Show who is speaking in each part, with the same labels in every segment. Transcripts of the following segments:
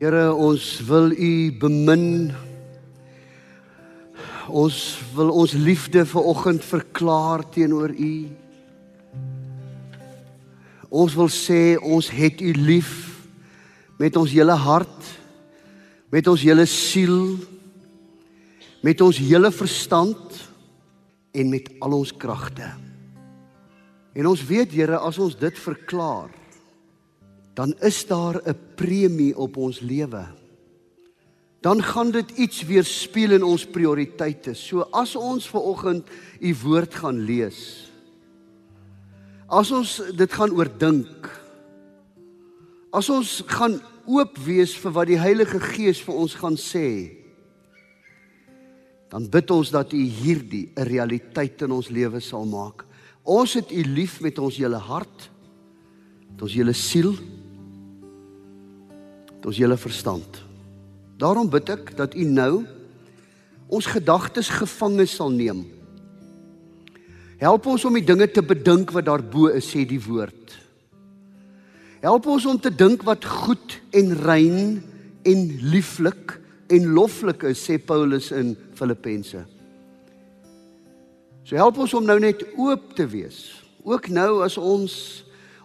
Speaker 1: Here, ons wil U bemin. Ons wil ons liefde vir oggend verklaar teenoor U. Ons wil sê ons het U lief met ons hele hart, met ons hele siel, met ons hele verstand en met al ons kragte. En ons weet Here, as ons dit verklaar, dan is daar 'n premie op ons lewe. Dan gaan dit iets weerspieël in ons prioriteite. So as ons ver oggend u woord gaan lees, as ons dit gaan oordink, as ons gaan oop wees vir wat die Heilige Gees vir ons gaan sê, dan bid ons dat u hierdie 'n realiteit in ons lewe sal maak. Ons het u lief met ons hele hart, met ons hele siel, ons hele verstand. Daarom bid ek dat U nou ons gedagtes gevange sal neem. Help ons om die dinge te bedink wat daarbo is, sê die woord. Help ons om te dink wat goed en rein en lieflik en loflik is, sê Paulus in Filippense. So help ons om nou net oop te wees. Ook nou as ons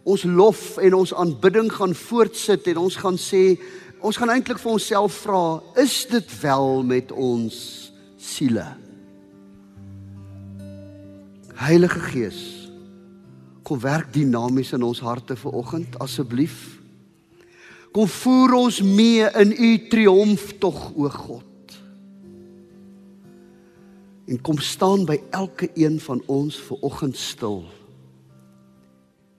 Speaker 1: ons lof en ons aanbidding gaan voortsit en ons gaan sê ons gaan eintlik vir onsself vra is dit wel met ons siele? Heilige Gees kom werk dinamies in ons harte vir oggend asseblief. Kom voer ons mee in u triomf tog o God. En kom staan by elke een van ons vir oggend stil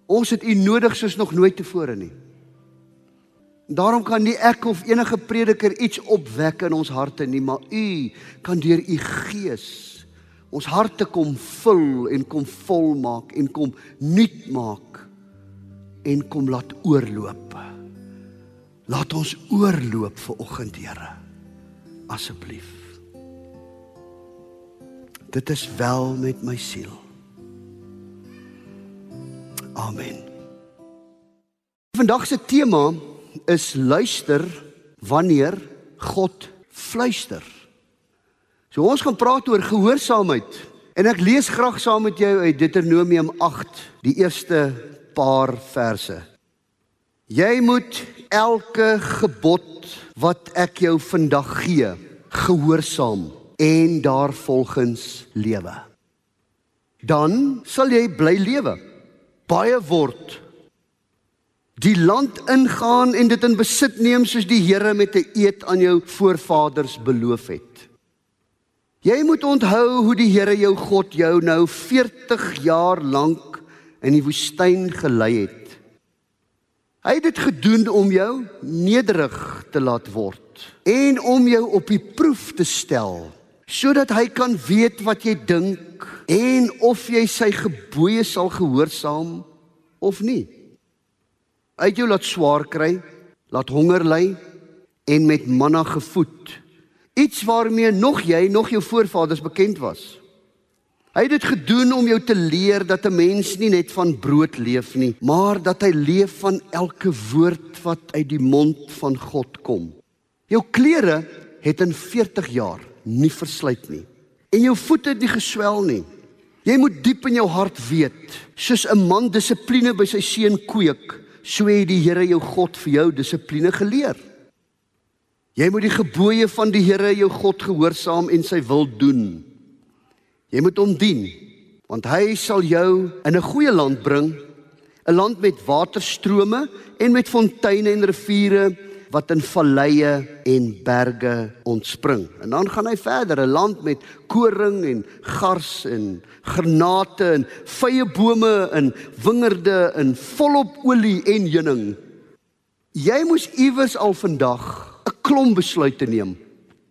Speaker 1: Ons het U nodig soos nog nooit tevore nie. Daarom kan nie ek of enige prediker iets opwek in ons harte nie, maar U kan deur U Gees ons harte kom vul en kom volmaak en kom nuut maak en kom laat oorloop. Laat ons oorloop vir oggend, Here. Asseblief. Dit is wel met my siel. Amen. Vandag se tema is luister wanneer God fluister. So ons gaan praat oor gehoorsaamheid en ek lees graag saam met jou uit Deuteronomium 8, die eerste paar verse. Jy moet elke gebod wat ek jou vandag gee, gehoorsaam en daarvolgens lewe. Dan sal jy bly lewe baie word die land ingaan en dit in besit neem soos die Here met 'n eed aan jou voorvaders beloof het. Jy moet onthou hoe die Here jou God jou nou 40 jaar lank in die woestyn gelei het. Hy het dit gedoen om jou nederig te laat word en om jou op die proef te stel sodat hy kan weet wat jy dink en of jy sy gebooie sal gehoorsaam of nie. Hy het jou laat swaar kry, laat honger ly en met manna gevoed. Iets waarmee nog jy nog jou voorvaders bekend was. Hy het dit gedoen om jou te leer dat 'n mens nie net van brood leef nie, maar dat hy leef van elke woord wat uit die mond van God kom. Jou klere het in 40 jaar nie verslyt nie. En jou voete nie geswel nie. Jy moet diep in jou hart weet, soos 'n man dissipline by sy seun kweek, so het die Here jou God vir jou dissipline geleer. Jy moet die gebooie van die Here jou God gehoorsaam en sy wil doen. Jy moet hom dien, want hy sal jou in 'n goeie land bring, 'n land met waterstrome en met fonteine en riviere wat in valleie en berge ontspring. En dan gaan hy verder, 'n land met koring en gars en granate en vye bome en wingerde en volop olie en heuning. Jy moes iewers al vandag 'n klomp besluite neem.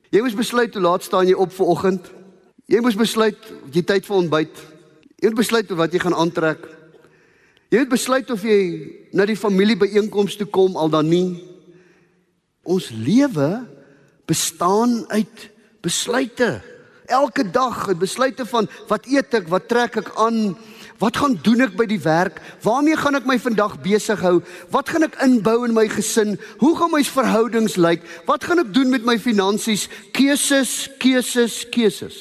Speaker 1: Jy moes besluit hoe laat staan jy op vir oggend? Jy moes besluit jy tyd vir ontbyt. Jy moet besluit wat jy gaan aantrek. Jy moet besluit of jy na die familiebyeenkomste toe kom al dan nie. Ons lewe bestaan uit besluite. Elke dag, besluite van wat eet ek, wat trek ek aan, Wat gaan doen ek by die werk? Waarmee gaan ek my vandag besig hou? Wat gaan ek inbou in my gesin? Hoe gaan my verhoudings lyk? Wat gaan ek doen met my finansies? Keuses, keuses, keuses.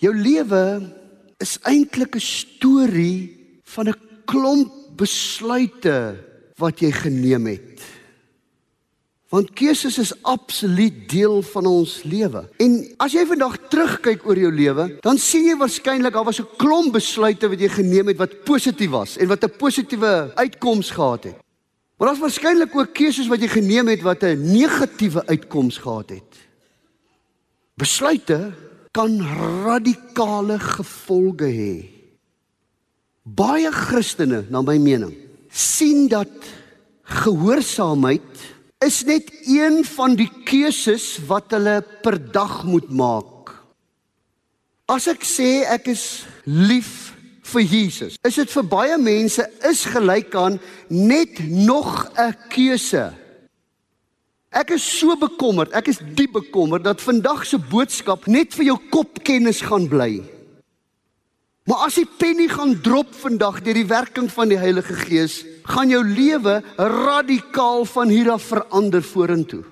Speaker 1: Jou lewe is eintlik 'n storie van 'n klomp besluite wat jy geneem het. Want keuses is absoluut deel van ons lewe. En as jy vandag terugkyk oor jou lewe, dan sien jy waarskynlik daar was 'n klomp besluite wat jy geneem het wat positief was en wat 'n positiewe uitkoms gehad het. Maar daar's waarskynlik ook keuses wat jy geneem het wat 'n negatiewe uitkoms gehad het. Besluite kan radikale gevolge hê. Baie Christene, na my mening, sien dat gehoorsaamheid is net een van die keuses wat hulle per dag moet maak. As ek sê ek is lief vir Jesus, is dit vir baie mense is gelyk aan net nog 'n keuse. Ek is so bekommerd, ek is diep bekommerd dat vandag se boodskap net vir jou kopkennis gaan bly. Maar as die penny gaan drop vandag deur die werking van die Heilige Gees, gaan jou lewe radikaal van hier af verander vorentoe.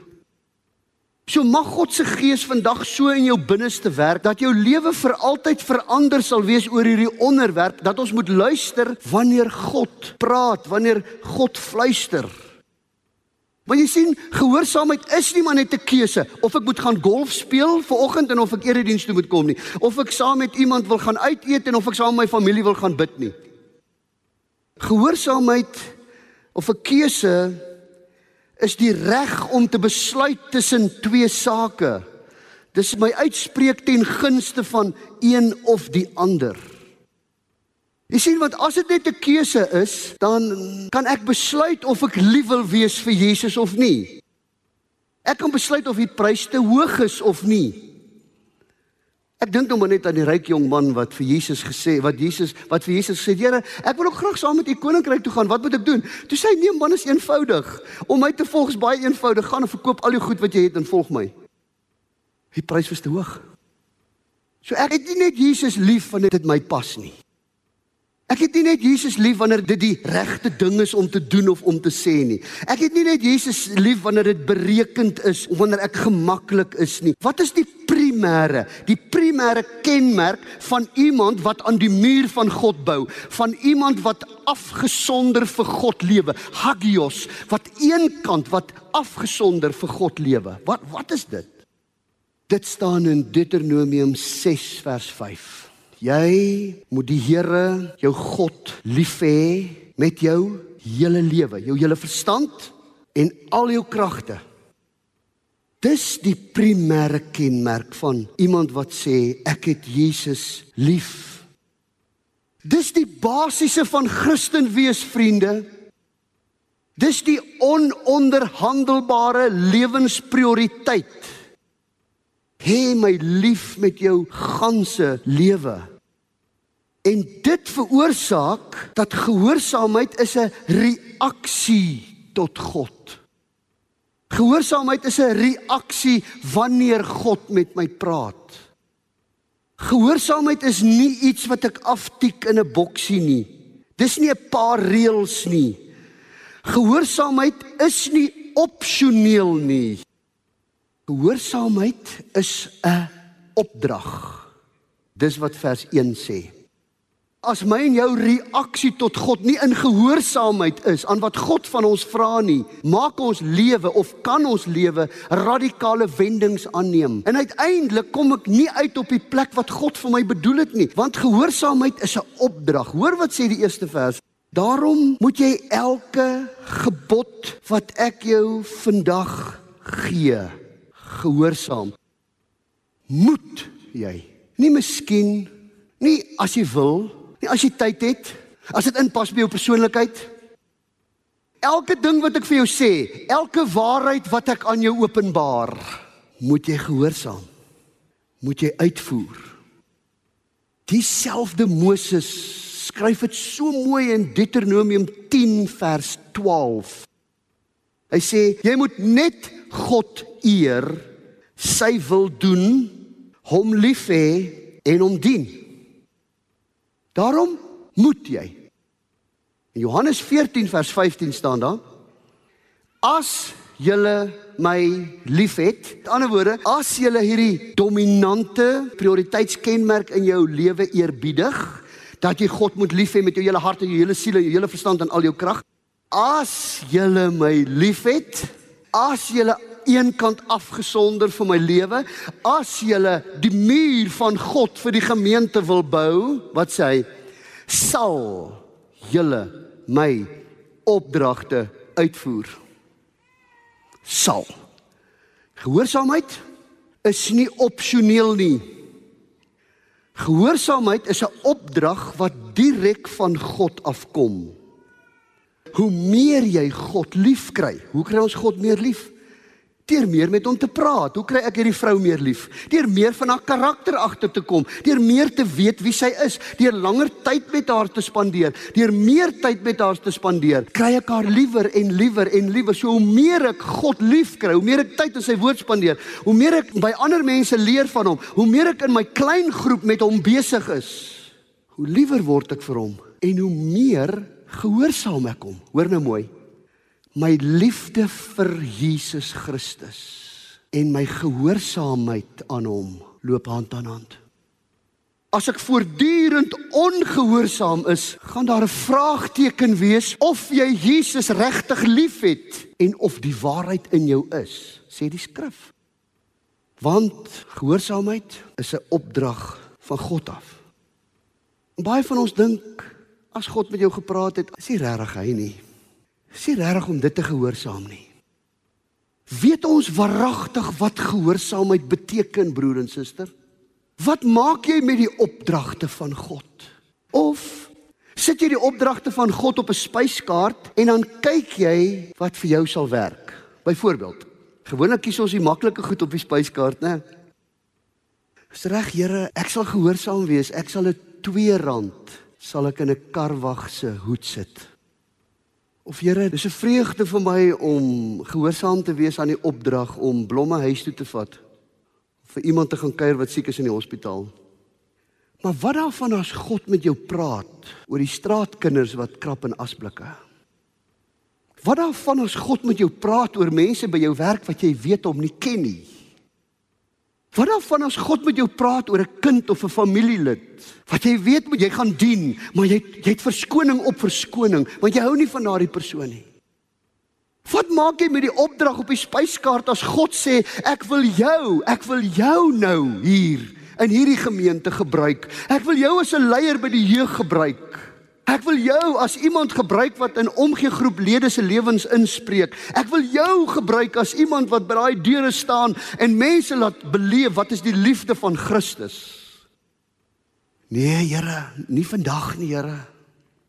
Speaker 1: So mag God se Gees vandag so in jou binneste werk dat jou lewe vir altyd verander sal wees oor hierdie onderwerp dat ons moet luister wanneer God praat, wanneer God fluister. Want jy sien, gehoorsaamheid is nie maar net 'n keuse of ek moet gaan golf speel vir oggend en of ek erediens toe moet kom nie, of ek saam met iemand wil gaan uit eet en of ek saam met my familie wil gaan bid nie. Gehoorsaamheid of 'n keuse is die reg om te besluit tussen twee sake. Dis my uitspreek ten gunste van een of die ander. Jy sien want as dit net 'n keuse is, dan kan ek besluit of ek lief wil wees vir Jesus of nie. Ek kan besluit of die prys te hoog is of nie. Ek dink nou maar net aan die ryk jong man wat vir Jesus gesê, wat Jesus, wat vir Jesus gesê, Here, ek wil ook graag saam met u koninkryk toe gaan. Wat moet ek doen? Toe sê hy, nee man, is eenvoudig. Om my te volg is baie eenvoudig. Gaan en verkoop al die goed wat jy het en volg my. Die prys was te hoog. So ek het nie net Jesus lief wanneer dit my pas nie. Ek het nie net Jesus lief wanneer dit die regte ding is om te doen of om te sê nie. Ek het nie net Jesus lief wanneer dit berekend is of wanneer ek gemaklik is nie. Wat is die primêre, die primêre kenmerk van iemand wat aan die muur van God bou, van iemand wat afgesonder vir God lewe, hagios, wat eenkant wat afgesonder vir God lewe. Wat wat is dit? Dit staan in Deuteronomium 6 vers 5. Jy moet die Here, jou God, lief hê met jou hele lewe, jou hele verstand en al jou kragte. Dis die primêre kenmerk van iemand wat sê ek het Jesus lief. Dis die basiese van Christen wees, vriende. Dis die ononderhandelbare lewensprioriteit hê my lief met jou ganse lewe. En dit veroorsaak dat gehoorsaamheid is 'n reaksie tot God. Gehoorsaamheid is 'n reaksie wanneer God met my praat. Gehoorsaamheid is nie iets wat ek aftik in 'n boksie nie. Dis nie 'n paar reëls nie. Gehoorsaamheid is nie opsioneel nie. Gehoorsaamheid is 'n opdrag. Dis wat vers 1 sê. As my en jou reaksie tot God nie in gehoorsaamheid is aan wat God van ons vra nie, maak ons lewe of kan ons lewe radikale wendings aanneem. En uiteindelik kom ek nie uit op die plek wat God vir my bedoel het nie, want gehoorsaamheid is 'n opdrag. Hoor wat sê die eerste vers. Daarom moet jy elke gebod wat ek jou vandag gee gehoorsaam. Moet jy. Nie miskien, nie as jy wil, nie as jy tyd het, as dit inpas by jou persoonlikheid. Elke ding wat ek vir jou sê, elke waarheid wat ek aan jou openbaar, moet jy gehoorsaam. Moet jy uitvoer. Dieselfde Moses skryf dit so mooi in Deuteronomium 10 vers 12. Hy sê jy moet net God eer, sy wil doen, hom lief hê en hom dien. Daarom moet jy. In Johannes 14 vers 15 staan daar: As julle my liefhet, met ander woorde, as julle hierdie dominante prioriteitskenmerk in jou lewe eerbiedig, dat jy God moet lief hê met jou hele hart en jou hele siel en jou hele verstand en al jou krag. As julle my liefhet, as julle eenkant afgesonder vir my lewe, as julle die muur van God vir die gemeente wil bou, wat sê hy, sal julle my opdragte uitvoer. Sal. Gehoorsaamheid is nie opsioneel nie. Gehoorsaamheid is 'n opdrag wat direk van God afkom. Hoe meer jy God liefkry, hoe kry ons God meer lief? Deur meer met hom te praat. Hoe kry ek hierdie vrou meer lief? Deur meer van haar karakter agter te kom, deur meer te weet wie sy is, deur langer tyd met haar te spandeer, deur meer tyd met haar te spandeer, kry ek haar liewer en liewer en liewer. So hoe meer ek God liefkry, hoe meer ek tyd in sy woord spandeer, hoe meer ek by ander mense leer van hom, hoe meer ek in my klein groep met hom besig is, hoe liewer word ek vir hom en hoe meer gehoorsaam ek hom. Hoor nou mooi my liefde vir Jesus Christus en my gehoorsaamheid aan hom loop hand aan hand. As ek voortdurend ongehoorsaam is, gaan daar 'n vraagteken wees of jy Jesus regtig liefhet en of die waarheid in jou is, sê die skrif. Want gehoorsaamheid is 'n opdrag van God af. En baie van ons dink as God met jou gepraat het, is hy regtig hy nie. Is nie reg om dit te gehoorsaam nie. Weet ons waaragtig wat gehoorsaamheid beteken, broer en suster? Wat maak jy met die opdragte van God? Of sit jy die opdragte van God op 'n spyskaart en dan kyk jy wat vir jou sal werk? Byvoorbeeld, gewoonlik kies ons die maklike goed op die spyskaart, né? Dis reg, Here, ek sal gehoorsaam wees. Ek sal 'n R2 sal ek in 'n karwag se hoed sit. Of Here, dis 'n vreugde vir my om gehoorsaam te wees aan die opdrag om blomme huis toe te vat vir iemand te gaan kuier wat siek is in die hospitaal. Maar wat daarvan as God met jou praat oor die straatkinders wat krap in asblikke? Wat daarvan as God met jou praat oor mense by jou werk wat jy weet hom nie ken nie? Wat dan van as God met jou praat oor 'n kind of 'n familielid wat jy weet moet jy gaan dien, maar jy jy het verskoning op verskoning want jy hou nie van daardie persoon nie. Wat maak jy met die opdrag op die spyskaart as God sê ek wil jou, ek wil jou nou hier in hierdie gemeente gebruik. Ek wil jou as 'n leier by die jeug gebruik. Ek wil jou as iemand gebruik wat in omgee groep lede se lewens inspreek. Ek wil jou gebruik as iemand wat by daai deure staan en mense laat beleef wat is die liefde van Christus. Nee, Here, nie vandag nie, Here.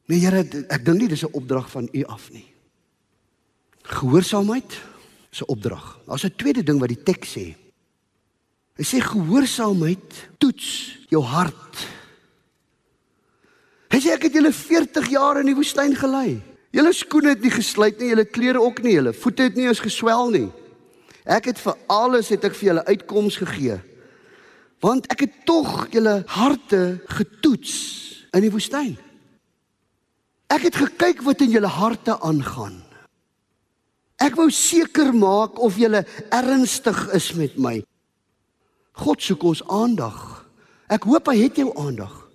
Speaker 1: Nee, Here, ek dink nie dis 'n opdrag van U af nie. Gehoorsaamheid is 'n opdrag. Daar's 'n tweede ding wat die teks sê. Hy sê gehoorsaamheid toets jou hart Hy sê ek het julle 40 jaar in die woestyn gelei. Julle skoene het nie gesluit nie, julle klere ook nie, julle voete het nie eens geswel nie. Ek het vir alles het ek vir julle uitkoms gegee. Want ek het tog julle harte getoets in die woestyn. Ek het gekyk wat in julle harte aangaan. Ek wou seker maak of julle ernstig is met my. God soek ons aandag. Ek hoop hy het jou aandag.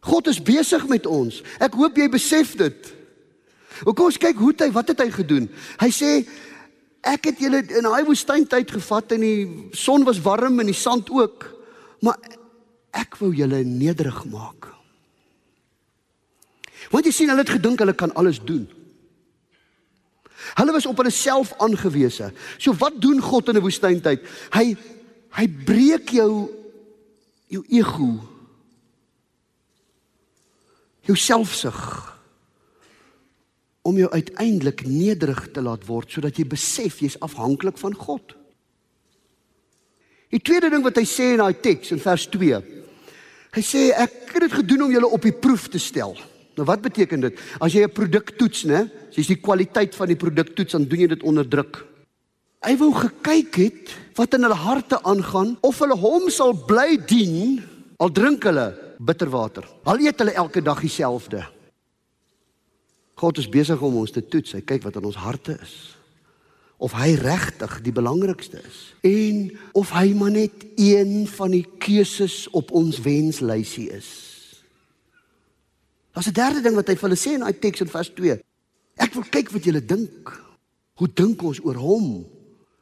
Speaker 1: God is besig met ons. Ek hoop jy besef dit. Hoe kom ons kyk hoe hy wat het hy gedoen? Hy sê ek het julle in daai woestyntyd gevat en die son was warm en die sand ook. Maar ek wou julle nederig maak. Want jy sien hulle het gedink hulle kan alles doen. Hulle was op hulle self aangewese. So wat doen God in 'n woestyntyd? Hy hy breek jou jou ego jou selfsug om jou uiteindelik nederig te laat word sodat jy besef jy's afhanklik van God. Die tweede ding wat hy sê in daai teks in vers 2. Hy sê ek het dit gedoen om julle op die proef te stel. Nou wat beteken dit? As jy 'n produk toets, né? As jy die kwaliteit van die produk toets, dan doen jy dit onder druk. Hy wou gekyk het wat in hulle harte aangaan of hulle hom sal bly dien al drink hulle bitterwater. Al eet hulle elke dag dieselfde. God is besig om ons te toets. Hy kyk wat in ons harte is. Of hy regtig die belangrikste is en of hy maar net een van die keuses op ons wenslysie is. Daar's 'n derde ding wat hy vir hulle sê in daai teks in vers 2. Ek wil kyk wat julle dink. Hoe dink ons oor hom?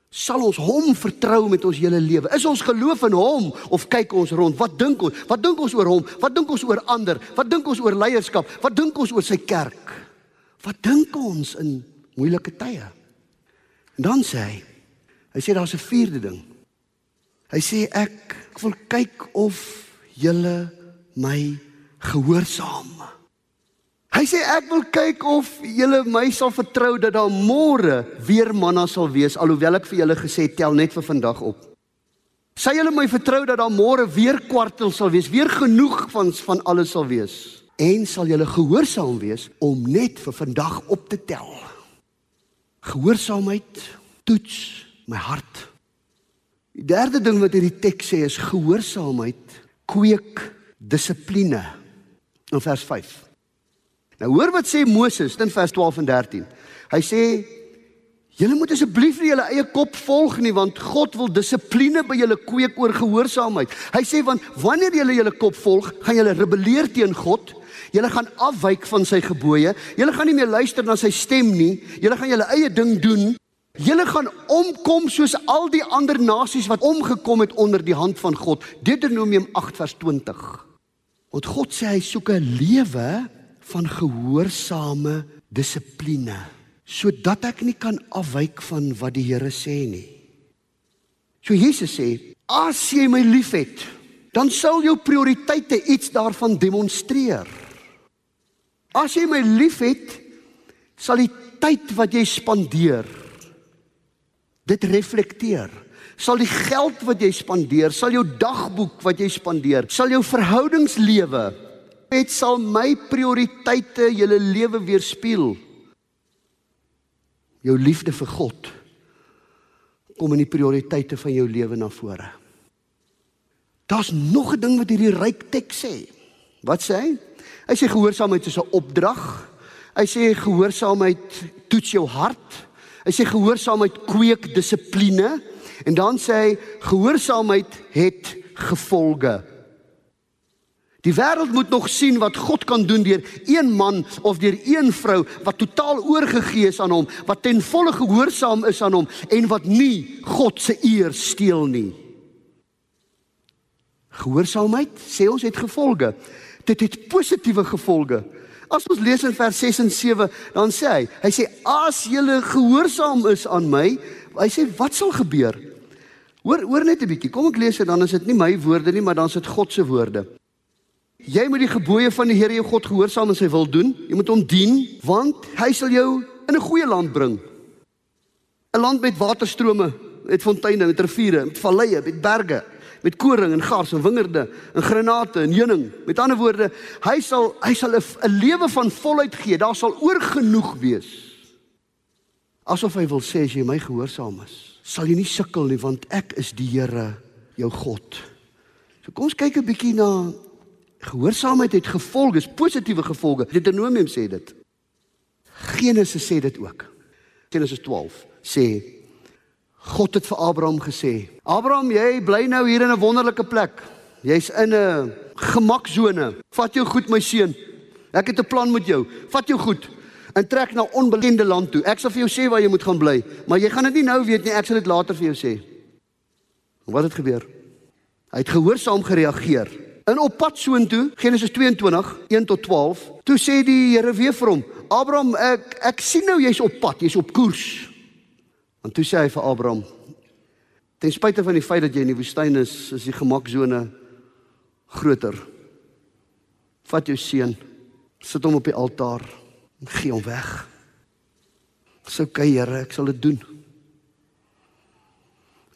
Speaker 1: Sal ons hom vertrou met ons hele lewe? Is ons geloof in hom of kyk ons rond? Wat dink ons? Wat dink ons oor hom? Wat dink ons oor ander? Wat dink ons oor leierskap? Wat dink ons oor sy kerk? Wat dink ons in moeilike tye? En dan sê hy, hy sê daar's 'n vierde ding. Hy sê ek, ek wil kyk of julle my gehoorsaam. Hy sê ek wil kyk of julle my sal vertrou dat daar môre weer manna sal wees alhoewel ek vir julle gesê tel net vir vandag op. Sê julle my vertrou dat daar môre weer kwartel sal wees, weer genoeg van van alles sal wees en sal julle gehoorsaam wees om net vir vandag op te tel. Gehoorsaamheid toets my hart. Die derde ding wat hierdie teks sê is gehoorsaamheid kweek dissipline in vers 5. Nou hoor wat sê Moses in vers 12 en 13. Hy sê julle moet asseblief nie julle eie kop volg nie want God wil dissipline by julle kweek oor gehoorsaamheid. Hy sê want wanneer julle julle kop volg, gaan julle rebelleer teen God Julle gaan afwyk van sy gebooie. Julle gaan nie meer luister na sy stem nie. Julle gaan julle eie ding doen. Julle gaan omkom soos al die ander nasies wat omgekom het onder die hand van God. Deuteronomium 8 vers 20. Want God sê hy soek 'n lewe van gehoorsame dissipline sodat ek nie kan afwyk van wat die Here sê nie. So Jesus sê, as jy my liefhet, dan sal jou prioriteite iets daarvan demonstreer. As jy my liefhet, sal die tyd wat jy spandeer dit reflekteer. Sal die geld wat jy spandeer, sal jou dagboek wat jy spandeer, sal jou verhoudingslewe met sal my prioriteite julle lewe weerspieël. Jou liefde vir God kom in die prioriteite van jou lewe na vore. Daar's nog 'n ding wat hierdie ryk teks sê. Wat sê hy? Hy sê gehoorsaamheid is 'n opdrag. Hy sê gehoorsaamheid toets jou hart. Hy sê gehoorsaamheid kweek dissipline en dan sê hy gehoorsaamheid het gevolge. Die wêreld moet nog sien wat God kan doen deur een man of deur een vrou wat totaal oorgegee is aan hom, wat ten volle gehoorsaam is aan hom en wat nie God se eer steel nie. Gehoorsaamheid sê ons het gevolge dit het positiewe gevolge. As ons lees in vers 6 en 7, dan sê hy, hy sê as julle gehoorsaam is aan my, hy sê wat sal gebeur? Hoor hoor net 'n bietjie. Kom ek lees dit dan is dit nie my woorde nie, maar dan is dit God se woorde. Jy moet die gebooie van die Here jou God gehoorsaam en sy wil doen. Jy moet hom dien want hy sal jou in 'n goeie land bring. 'n Land met waterstrome, met fonteine, met riviere, met valleie, met berge met koring en gars en wingerde en granate en heuning. Met ander woorde, hy sal hy sal 'n lewe van volheid gee. Daar sal oorgenoeg wees. Asof hy wil sê as jy my gehoorsaam is, sal jy nie sukkel nie want ek is die Here, jou God. So kom ons kyk 'n bietjie na gehoorsaamheid het gevolge, positiewe gevolge. Deuteronomium sê dit. Genesis sê dit ook. Genesis 12 sê God het vir Abraham gesê: "Abraham, jy bly nou hier in 'n wonderlike plek. Jy's in 'n gemaksone. Vat jou goed, my seun. Ek het 'n plan met jou. Vat jou goed en trek na onbekende land toe. Ek sal vir jou sê waar jy moet gaan bly, maar jy gaan dit nie nou weet nie. Ek sal dit later vir jou sê." Wat het gebeur? Hy het gehoorsaam gereageer. In op pad soontoe, Genesis 22, 1 tot 12, toe sê die Here weer vir hom: "Abraham, ek ek sien nou jy's op pad, jy's op koers." En toe sê hy vir Abraham: "Ten spyte van die feit dat jy in die woestyn is, is die gemaksone groter. Vat jou seun, sit hom op die altaar en gee hom weg." "Sou kyk, Here, ek sal dit doen."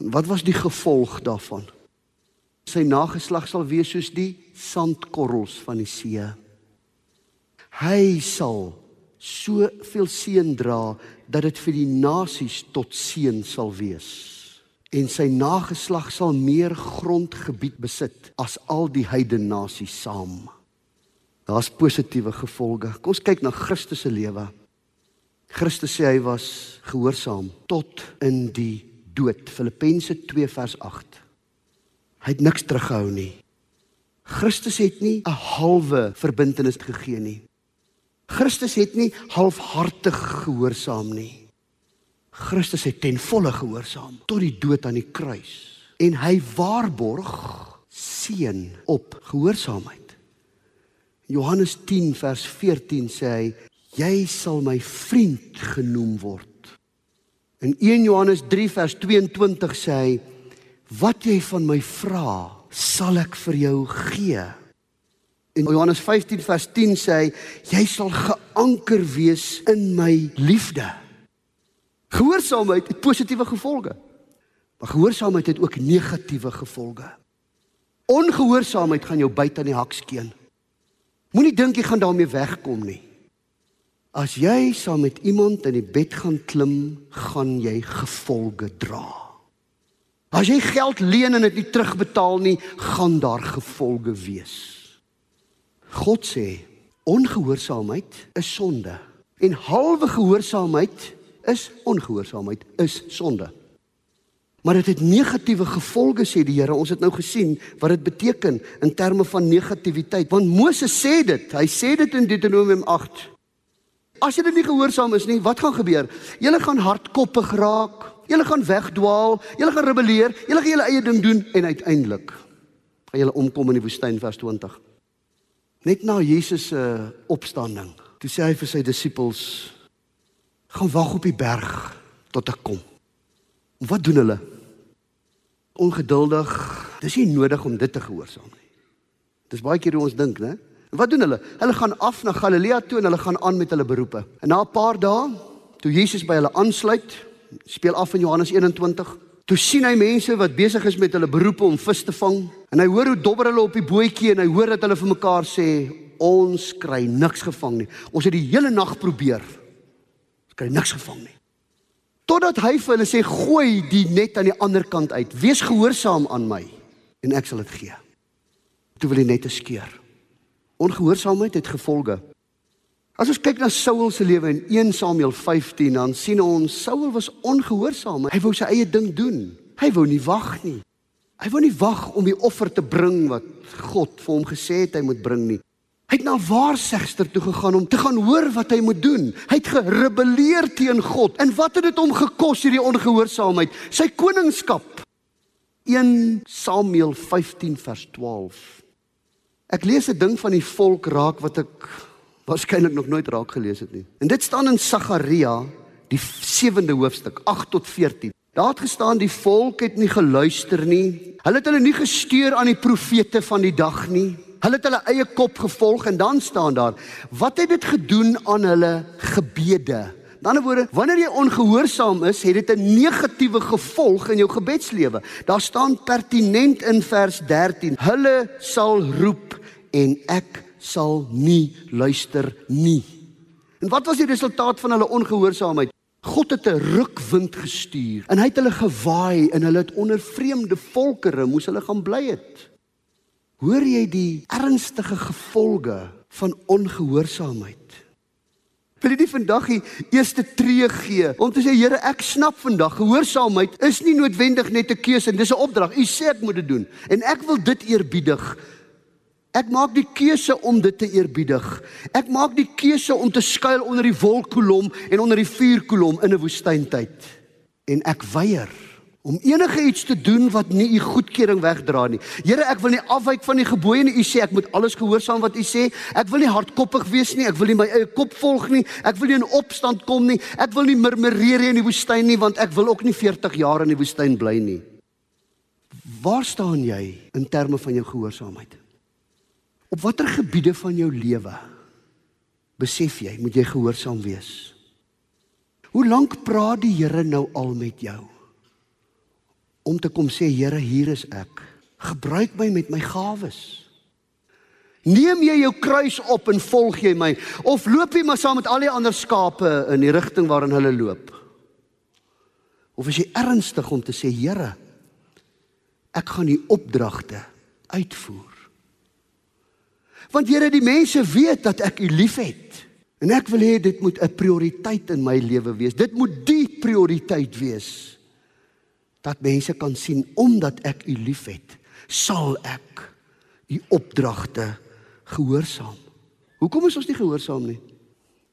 Speaker 1: En wat was die gevolg daarvan? Sy nageslag sal wees soos die sandkorrels van die see. Hy sal soveel seën dra dat dit vir die nasies tot seën sal wees. en sy nageslag sal meer grondgebied besit as al die heidene nasies saam. Daar's positiewe gevolge. Kom ons kyk na Christus se lewe. Christus sê hy was gehoorsaam tot in die dood. Filippense 2 vers 8. Hy het niks teruggehou nie. Christus het nie 'n halwe verbintenis gegee nie. Christus het nie halfhartig gehoorsaam nie. Christus het ten volle gehoorsaam tot die dood aan die kruis en hy waarborg seën op gehoorsaamheid. Johannes 10 vers 14 sê hy jy sal my vriend genoem word. In 1 Johannes 3 vers 22 sê hy wat jy van my vra sal ek vir jou gee. In Johannes 15 vers 10 sê hy jy sal geanker wees in my liefde. Gehoorsaamheid het positiewe gevolge. Maar gehoorsaamheid het ook negatiewe gevolge. Ongehoorsaamheid gaan jou byt aan die hakskeen. Moenie dink jy gaan daarmee wegkom nie. As jy saam met iemand in die bed gaan klim, gaan jy gevolge dra. As jy geld leen en dit nie terugbetaal nie, gaan daar gevolge wees. God sê ongehoorsaamheid is sonde en halwe gehoorsaamheid is ongehoorsaamheid, is sonde. Maar dit het negatiewe gevolge sê die Here. Ons het nou gesien wat dit beteken in terme van negativiteit. Want Moses sê dit. Hy sê dit in Deuteronomium 8. As dit nie gehoorsaam is nie, wat gaan gebeur? Julle gaan hardkoppig raak. Julle gaan wegdwaal. Julle gaan rebelleer. Julle gaan julle eie ding doen en uiteindelik gaan julle omkom in die woestyn vers 20. Net na Jesus se uh, opstanding. Toe sê hy vir sy disippels: gaan wag op die berg tot ek kom. En wat doen hulle? Ongeduldig. Dis nie nodig om dit te gehoorsaam nie. Dis baie keer hoe ons dink, né? Wat doen hulle? Hulle gaan af na Galilea toe en hulle gaan aan met hulle beroepe. En na 'n paar dae, toe Jesus by hulle aansluit, speel af in Johannes 21, toe sien hy mense wat besig is met hulle beroepe om vis te vang. En hy hoor hoe dobber hulle op die bootjie en hy hoor dat hulle vir mekaar sê, "Ons kry niks gevang nie. Ons het die hele nag probeer, Ons kry niks gevang nie. Totdat hy vir hulle sê gooi die net aan die ander kant uit. Wees gehoorsaam aan my en ek sal dit gee. Toe wil hy net skeur. Ongehoorsaamheid het gevolge. As ons kyk na Saul se lewe in 1 Samuel 15 dan sien ons Saul was ongehoorsaam. Hy wou sy eie ding doen. Hy wou nie wag nie. Hy wou nie wag om die offer te bring wat God vir hom gesê het hy moet bring nie. Hy het na waarsegster toe gegaan om te gaan hoor wat hy moet doen. Hy het gerebelleer teen God. En wat het dit hom gekos hierdie ongehoorsaamheid? Sy koningskap. 1 Samuel 15 vers 12. Ek lees 'n ding van die volk raak wat ek waarskynlik nog nooit raak gelees het nie. En dit staan in Sagaria, die 7de hoofstuk, 8 tot 14. Daar het gestaan die volk het nie geluister nie. Hulle het hulle nie gesteer aan die profete van die dag nie. Hulle het hulle eie kop gevolg en dan staan daar, wat het dit gedoen aan hulle gebede? In ander woorde, wanneer jy ongehoorsaam is, het dit 'n negatiewe gevolg in jou gebedslewe. Daar staan pertinent in vers 13: Hulle sal roep en ek sal nie luister nie. En wat was die resultaat van hulle ongehoorsaamheid? God het 'n rukwind gestuur en hy het hulle gewaai en hulle het onder vreemde volkere moes hulle gaan bly het. Hoor jy die ernstige gevolge van ongehoorsaamheid? Wil jy nie vandag die eerste tree gee om te sê Here, ek snap vandag gehoorsaamheid is nie noodwendig net 'n keuse en dis 'n opdrag. U sê ek moet dit doen en ek wil dit eerbiedig. Ek maak die keuse om dit te eerbiedig. Ek maak die keuse om te skuil onder die wolkkolom en onder die vuurkolom in 'n woestyntyd. En ek weier om enige iets te doen wat nie u goedkeuring wegdra nie. Here, ek wil nie afwyk van die gebooie nie. U sê ek moet alles gehoorsaam wat u sê. Ek wil nie hardkoppig wees nie. Ek wil nie my eie kop volg nie. Ek wil nie in opstand kom nie. Ek wil nie murmureer in die woestyn nie want ek wil ook nie 40 jaar in die woestyn bly nie. Waar staan jy in terme van jou gehoorsaamheid? Op watter gebiede van jou lewe besef jy moet jy gehoorsaam wees? Hoe lank praat die Here nou al met jou? om te kom sê Here, hier is ek. Gebruik my met my gawes. Neem jy jou kruis op en volg jy my of loop jy maar saam met al die ander skape in die rigting waarin hulle loop? Of is jy ernstig om te sê Here, Ek gaan die opdragte uitvoer. Want Here, die mense weet dat ek U liefhet. En ek wil hê dit moet 'n prioriteit in my lewe wees. Dit moet die prioriteit wees dat mense kan sien omdat ek U liefhet, sal ek U opdragte gehoorsaam. Hoekom is ons nie gehoorsaam nie?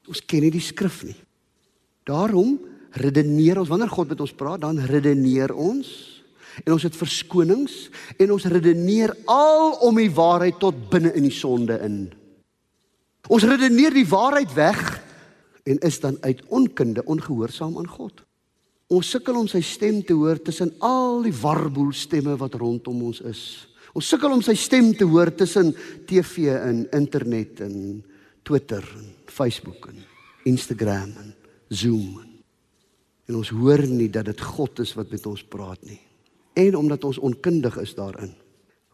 Speaker 1: Ons ken nie die skrif nie. Daarom redeneer ons wanneer God met ons praat, dan redeneer ons en ons het verskonings en ons redeneer al om die waarheid tot binne in die sonde in. Ons redeneer die waarheid weg en is dan uit onkunde ongehoorsaam aan God. Ons sukkel om sy stem te hoor tussen al die warboel stemme wat rondom ons is. Ons sukkel om sy stem te hoor tussen TV en internet en Twitter en Facebook en Instagram en Zoom. En ons hoor nie dat dit God is wat met ons praat nie. En omdat ons onkundig is daarin.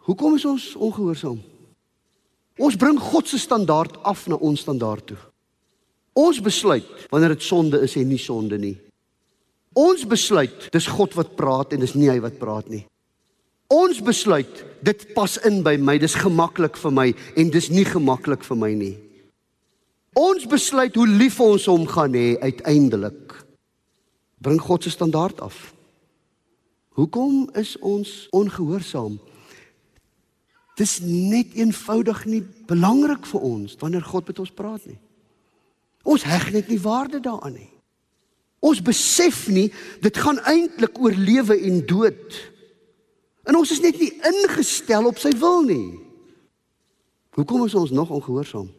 Speaker 1: Hoekom is ons ongehoorsaam? Ons bring God se standaard af na ons standaard toe. Ons besluit wanneer dit sonde is en nie sonde nie. Ons besluit dis God wat praat en dis nie hy wat praat nie. Ons besluit dit pas in by my, dis gemaklik vir my en dis nie gemaklik vir my nie. Ons besluit hoe lief ons hom gaan hê uiteindelik. Bring God se standaard af. Hoekom is ons ongehoorsaam? Dis net eenvoudig nie belangrik vir ons wanneer God met ons praat nie. Ons heg net nie waarde daaraan nie. Ons besef nie dit gaan eintlik oor lewe en dood. En ons is net nie ingestel op sy wil nie. Hoekom is ons nog ongehoorsaam?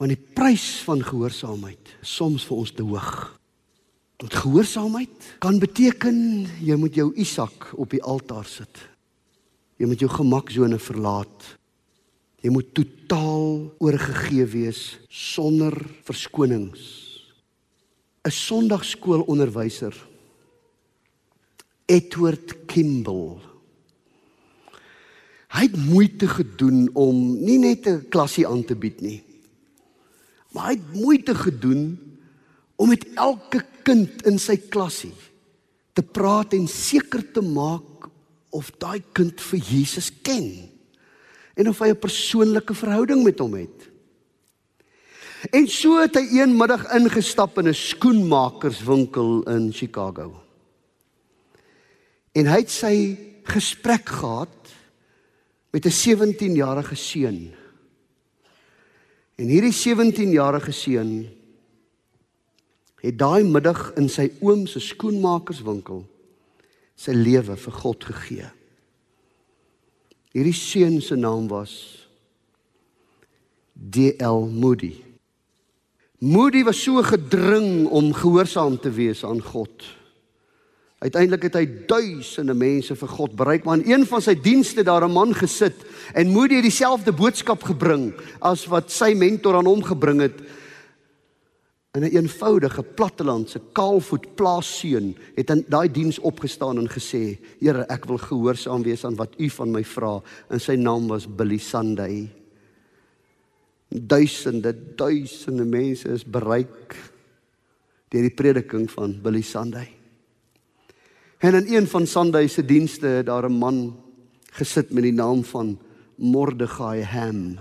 Speaker 1: Want die prys van gehoorsaamheid is soms vir ons te hoog. Want gehoorsaamheid kan beteken jy moet jou Isak op die altaar sit. Jy moet jou gemaksone verlaat. Jy moet totaal oorgegee wees sonder verskonings. 'n Sondagskoolonderwyser Edward Kimball Hy het moeite gedoen om nie net 'n klasie aan te bied nie. Maar hy het moeite gedoen om met elke kind in sy klasie te praat en seker te maak of daai kind vir Jesus ken en of hy 'n persoonlike verhouding met hom het. En so het hy een middag ingestap in 'n skoenmakerswinkel in Chicago. En hy het sy gesprek gehad met 'n 17-jarige seun. En hierdie 17-jarige seun het daai middag in sy oom se skoenmakerswinkel sy lewe vir God gegee. Hierdie seun se naam was D.L. Moody. Moody was so gedring om gehoorsaam te wees aan God. Uiteindelik het hy duisende mense vir God bereik, maar in een van sy dienste daar 'n man gesit en Moody het dieselfde boodskap gebring as wat sy mentor aan hom gebring het. In 'n een eenvoudige plattelandse kaalvoet plaasseun het in daai diens opgestaan en gesê: "Here, ek wil gehoorsaam wees aan wat U van my vra." En sy naam was Billy Sunday. Duisende, duisende mense is bereik deur die prediking van Billy Sunday. En in een van Sunday se dienste het daar 'n man gesit met die naam van Mordegai Ham.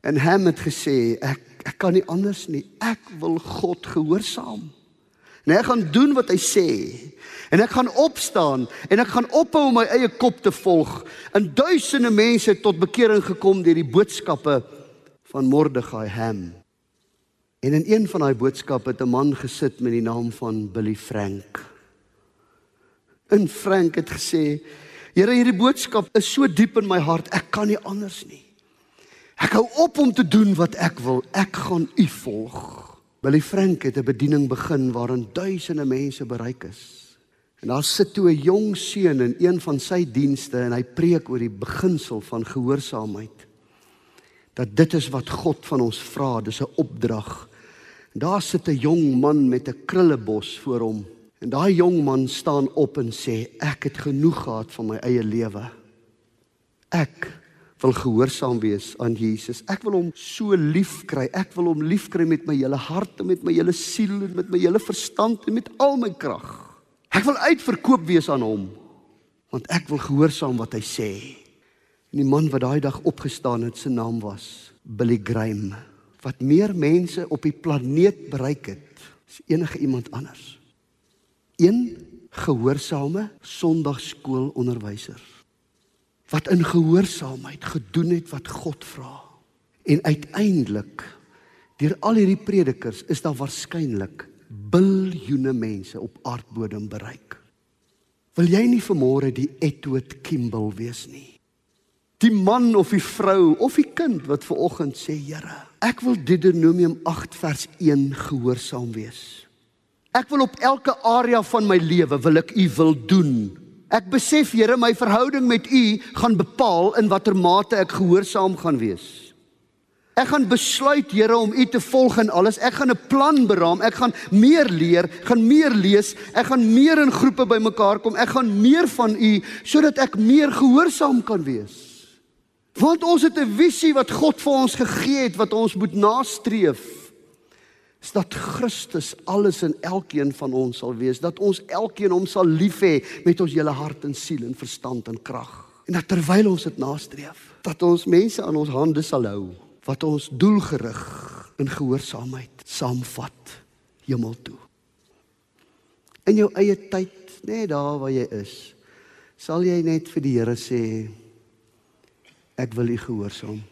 Speaker 1: En Ham het gesê ek ek kan nie anders nie. Ek wil God gehoorsaam. En ek gaan doen wat hy sê. En ek gaan opstaan en ek gaan ophou om my eie kop te volg. En duisende mense het tot bekering gekom deur die boodskappe van Mordegai Ham. En in een van daai boodskappe het 'n man gesit met die naam van Billy Frank. En Frank het gesê: "Here, hierdie boodskap is so diep in my hart, ek kan nie anders nie. Ek hou op om te doen wat ek wil. Ek gaan U volg." Billy Frank het 'n bediening begin waarin duisende mense bereik is. En daar sit toe 'n jong seun in een van sy dienste en hy preek oor die beginsel van gehoorsaamheid. Dat dit is wat God van ons vra, dis 'n opdrag. Daar sit 'n jong man met 'n krullebos voor hom En daai jong man staan op en sê ek het genoeg gehad van my eie lewe. Ek wil gehoorsaam wees aan Jesus. Ek wil hom so lief kry. Ek wil hom lief kry met my hele hart en met my hele siel en met my hele verstand en met al my krag. Ek wil uitverkoop wees aan hom. want ek wil gehoorsaam wat hy sê. En die man wat daai dag opgestaan het, se naam was Billy Graham, wat meer mense op die planeet bereik het as enige iemand anders. Een gehoorsame Sondagskoolonderwyser wat in gehoorsaamheid gedoen het wat God vra. En uiteindelik deur al hierdie predikers is daar waarskynlik biljoene mense op aardbodem bereik. Wil jy nie vanmôre die Edward Kimball wees nie? Die man of die vrou of die kind wat ver oggend sê, Here, ek wil Deuteronomium 8 vers 1 gehoorsaam wees. Ek wil op elke area van my lewe wil ek U wil doen. Ek besef Here, my verhouding met U gaan bepaal in watter mate ek gehoorsaam gaan wees. Ek gaan besluit Here om U te volg in alles. Ek gaan 'n plan beraam. Ek gaan meer leer, gaan meer lees. Ek gaan meer in groepe bymekaar kom. Ek gaan meer van U sodat ek meer gehoorsaam kan wees. Want ons het 'n visie wat God vir ons gegee het wat ons moet nastreef. Is dat Christus alles in elkeen van ons sal wees, dat ons elkeen hom sal lief hê met ons hele hart en siel en verstand en krag. En dat terwyl ons dit nastreef, dat ons mense aan ons hande sal hou wat ons doelgerig in gehoorsaamheid saamvat hemel toe. In jou eie tyd, net daar waar jy is, sal jy net vir die Here sê ek wil U gehoorsaam.